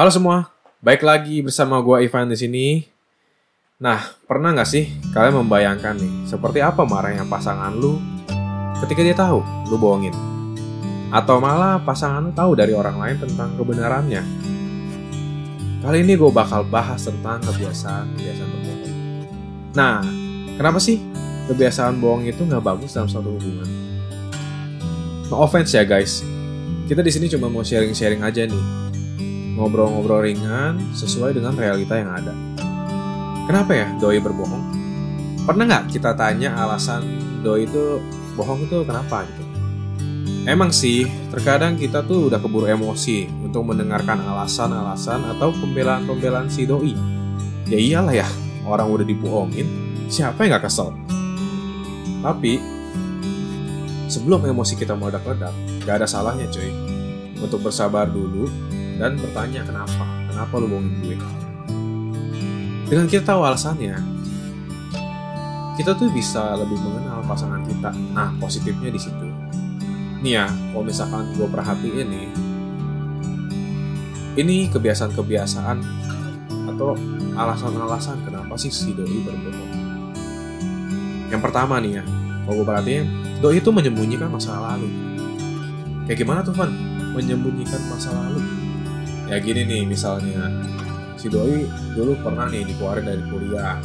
Halo semua, baik lagi bersama gua Ivan di sini. Nah, pernah nggak sih kalian membayangkan nih, seperti apa marahnya pasangan lu ketika dia tahu lu bohongin? Atau malah pasangan lu tahu dari orang lain tentang kebenarannya? Kali ini gue bakal bahas tentang kebiasaan-kebiasaan berbohong. Nah, kenapa sih kebiasaan bohong itu nggak bagus dalam suatu hubungan? No offense ya guys, kita di sini cuma mau sharing-sharing aja nih, ngobrol-ngobrol ringan sesuai dengan realita yang ada. Kenapa ya doi berbohong? Pernah nggak kita tanya alasan doi itu bohong itu kenapa gitu? Emang sih, terkadang kita tuh udah keburu emosi untuk mendengarkan alasan-alasan atau pembelaan-pembelaan si doi. Ya iyalah ya, orang udah dibohongin, siapa yang gak kesel? Tapi, sebelum emosi kita meledak-ledak, gak ada salahnya cuy. Untuk bersabar dulu dan bertanya kenapa, kenapa lu bohongin gue. Dengan kita tahu alasannya, kita tuh bisa lebih mengenal pasangan kita. Nah, positifnya di situ. Nih ya kalau misalkan gue perhatiin nih ini kebiasaan-kebiasaan atau alasan-alasan kenapa sih si doi berbohong? Yang pertama nih ya kalau gue perhatiin doi itu menyembunyikan masa lalu. Kayak gimana tuh Van? Menyembunyikan masa lalu ya gini nih misalnya si doi dulu pernah nih dikeluarin dari kuliah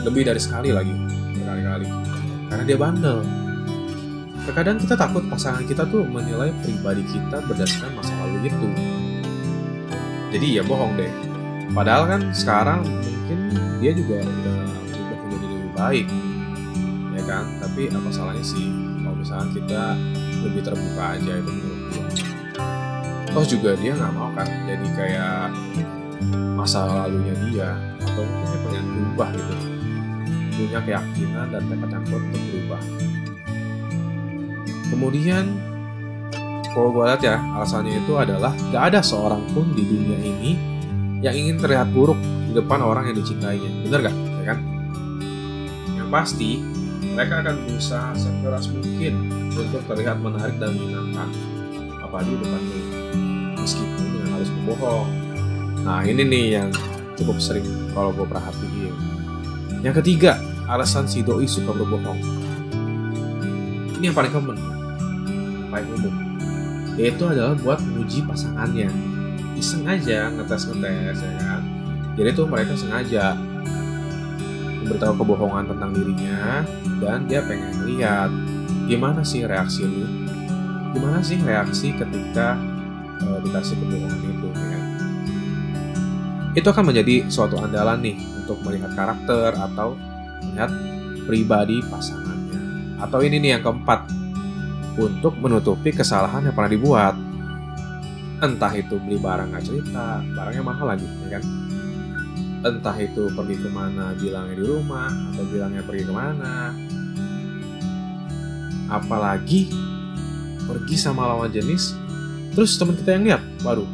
lebih dari sekali lagi berkali-kali karena dia bandel Terkadang kita takut pasangan kita tuh menilai pribadi kita berdasarkan masa lalu itu. Jadi ya bohong deh. Padahal kan sekarang mungkin dia juga udah menjadi lebih baik, ya kan? Tapi apa salahnya sih kalau misalnya kita lebih terbuka aja itu menurut gue. Toh juga dia nggak mau kan jadi kayak masa lalunya dia atau mungkin dia pengen berubah gitu punya keyakinan dan tekad yang kuat untuk berubah Kemudian kalau gue lihat ya alasannya itu adalah gak ada seorang pun di dunia ini yang ingin terlihat buruk di depan orang yang dicintainya. Bener gak? Ya kan? Yang pasti mereka akan berusaha sekeras mungkin untuk terlihat menarik dan menyenangkan. Apalagi di depan lu. Meskipun dengan harus berbohong. Nah ini nih yang cukup sering kalau gue perhatiin. Yang ketiga, alasan si doi suka berbohong. Ini yang paling common paling umum yaitu adalah buat menguji pasangannya iseng aja ngetes ngetes ya kan jadi tuh mereka sengaja memberitahu kebohongan tentang dirinya dan dia pengen lihat gimana sih reaksi lu gimana sih reaksi ketika uh, dikasih kebohongan itu ya kan itu akan menjadi suatu andalan nih untuk melihat karakter atau melihat pribadi pasangannya atau ini nih yang keempat untuk menutupi kesalahan yang pernah dibuat. Entah itu beli barang nggak cerita, barangnya mahal lagi, ya kan? Entah itu pergi ke mana, bilangnya di rumah, atau bilangnya pergi ke mana. Apalagi pergi sama lawan jenis, terus teman kita yang lihat, baru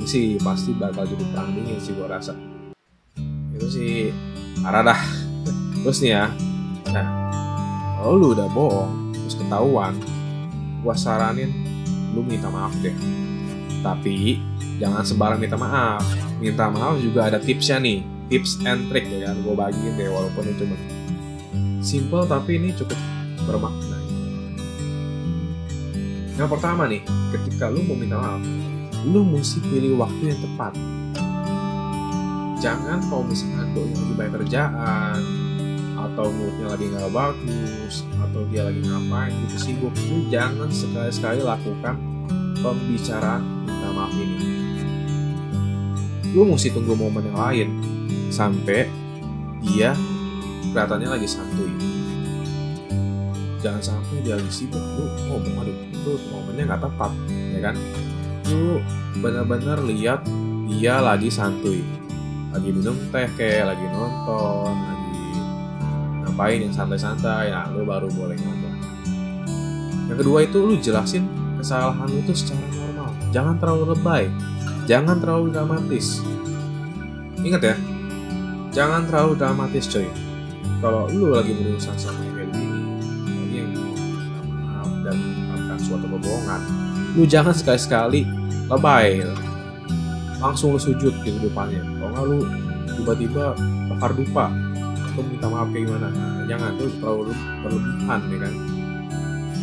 ini sih pasti bakal jadi perang dingin sih gua rasa. Itu sih parah dah. Terus nih ya, nah kalau lu udah bohong, terus ketahuan, gua saranin lu minta maaf deh. Tapi jangan sembarang minta maaf. Minta maaf juga ada tipsnya nih, tips and trick ya kan. Gue bagiin deh walaupun itu simple tapi ini cukup bermakna. Yang pertama nih, ketika lu mau minta maaf, lu mesti pilih waktu yang tepat. Jangan kalau misalkan doi lagi banyak kerjaan, atau moodnya lagi nggak bagus atau dia lagi ngapain gitu sibuk lu jangan sekali-sekali lakukan pembicaraan minta maaf ini lu mesti tunggu momen yang lain sampai dia kelihatannya lagi santuy jangan sampai dia lagi sibuk lu ngomong aduh itu momennya nggak tepat ya kan? Lu benar-benar lihat dia lagi santuy. Lagi minum teh kayak lagi nonton lagi ngapain yang santai-santai. Nah lu baru boleh ngomong. Yang kedua itu lu jelasin kesalahan lu itu secara normal. Jangan terlalu lebay. Jangan terlalu dramatis. Ingat ya jangan terlalu dramatis coy. Kalau lu lagi berurusan sama yang kayak gini lagi yang maaf dan melakukan suatu kebohongan. Lu jangan sekali-sekali lebay langsung lu sujud di depannya kalau nggak lu tiba-tiba bakar dupa atau minta maaf kayak gimana. Nah, jangan tuh terlalu berlebihan ya kan?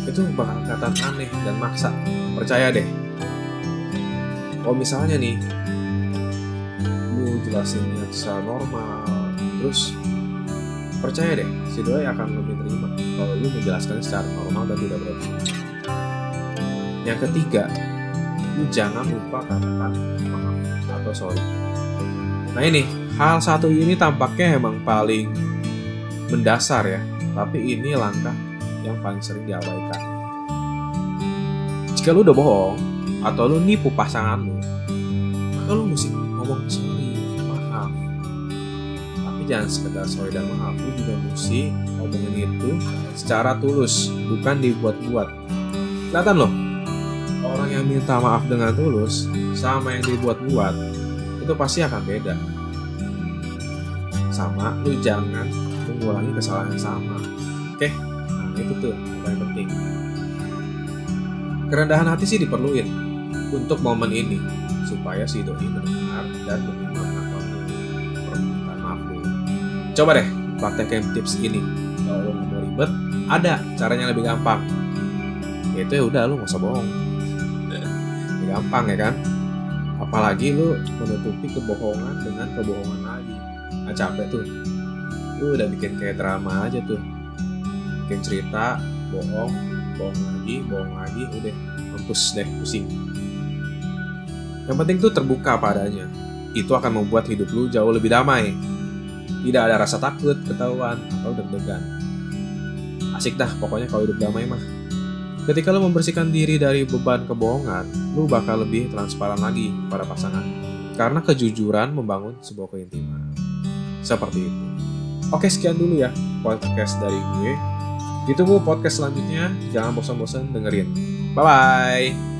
Itu bakal kelihatan aneh dan maksa. Percaya deh. Kalau misalnya nih lu jelasinnya secara normal terus percaya deh si doi akan lebih terima kalau lu menjelaskan secara normal dan tidak berlebihan yang ketiga lu jangan lupa katakan maaf atau sorry. Nah ini hal satu ini tampaknya emang paling mendasar ya tapi ini langkah yang paling sering diabaikan. Jika lu udah bohong atau lu nipu pasangan lu maka lu mesti ngomong tapi jangan sekedar sorry dan maaf lu juga mesti ngomongin itu secara tulus bukan dibuat-buat kelihatan loh orang yang minta maaf dengan tulus sama yang dibuat-buat itu pasti akan beda. Sama, lu jangan mengulangi kesalahan yang sama. Oke, nah itu tuh yang paling penting. Kerendahan hati sih diperluin untuk momen ini supaya si doi mendengar dan menerima Coba deh praktekin tips ini. Kalau nggak mau ribet, ada caranya lebih gampang. Yaitu ya udah lu nggak usah bohong. Gampang ya kan? Apalagi lu menutupi kebohongan dengan kebohongan lagi. Nah capek tuh. Lu udah bikin kayak drama aja tuh. Bikin cerita bohong bohong lagi bohong lagi udah mampus deh pusing. Yang penting tuh terbuka padanya. Itu akan membuat hidup lu jauh lebih damai tidak ada rasa takut ketahuan atau deg-degan asik dah pokoknya kalau hidup damai mah Ketika lo membersihkan diri dari beban kebohongan, lo bakal lebih transparan lagi pada pasangan. Karena kejujuran membangun sebuah keintiman. Seperti itu. Oke, sekian dulu ya podcast dari gue. Ditunggu podcast selanjutnya. Jangan bosan-bosan dengerin. Bye-bye.